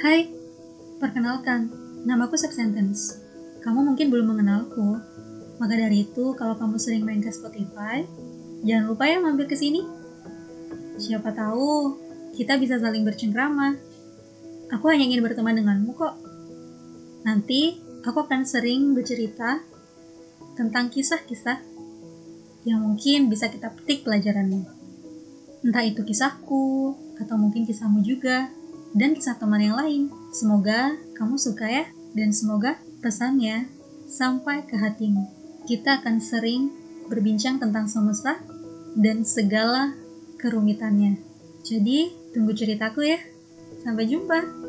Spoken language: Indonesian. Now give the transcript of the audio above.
Hai, perkenalkan, namaku Sentence. Kamu mungkin belum mengenalku, maka dari itu kalau kamu sering main ke Spotify, jangan lupa ya mampir ke sini. Siapa tahu kita bisa saling bercengkrama. Aku hanya ingin berteman denganmu kok. Nanti aku akan sering bercerita tentang kisah-kisah yang mungkin bisa kita petik pelajarannya. Entah itu kisahku, atau mungkin kisahmu juga, dan kisah teman yang lain. Semoga kamu suka ya, dan semoga pesannya sampai ke hatimu. Kita akan sering berbincang tentang semesta dan segala kerumitannya. Jadi, tunggu ceritaku ya. Sampai jumpa.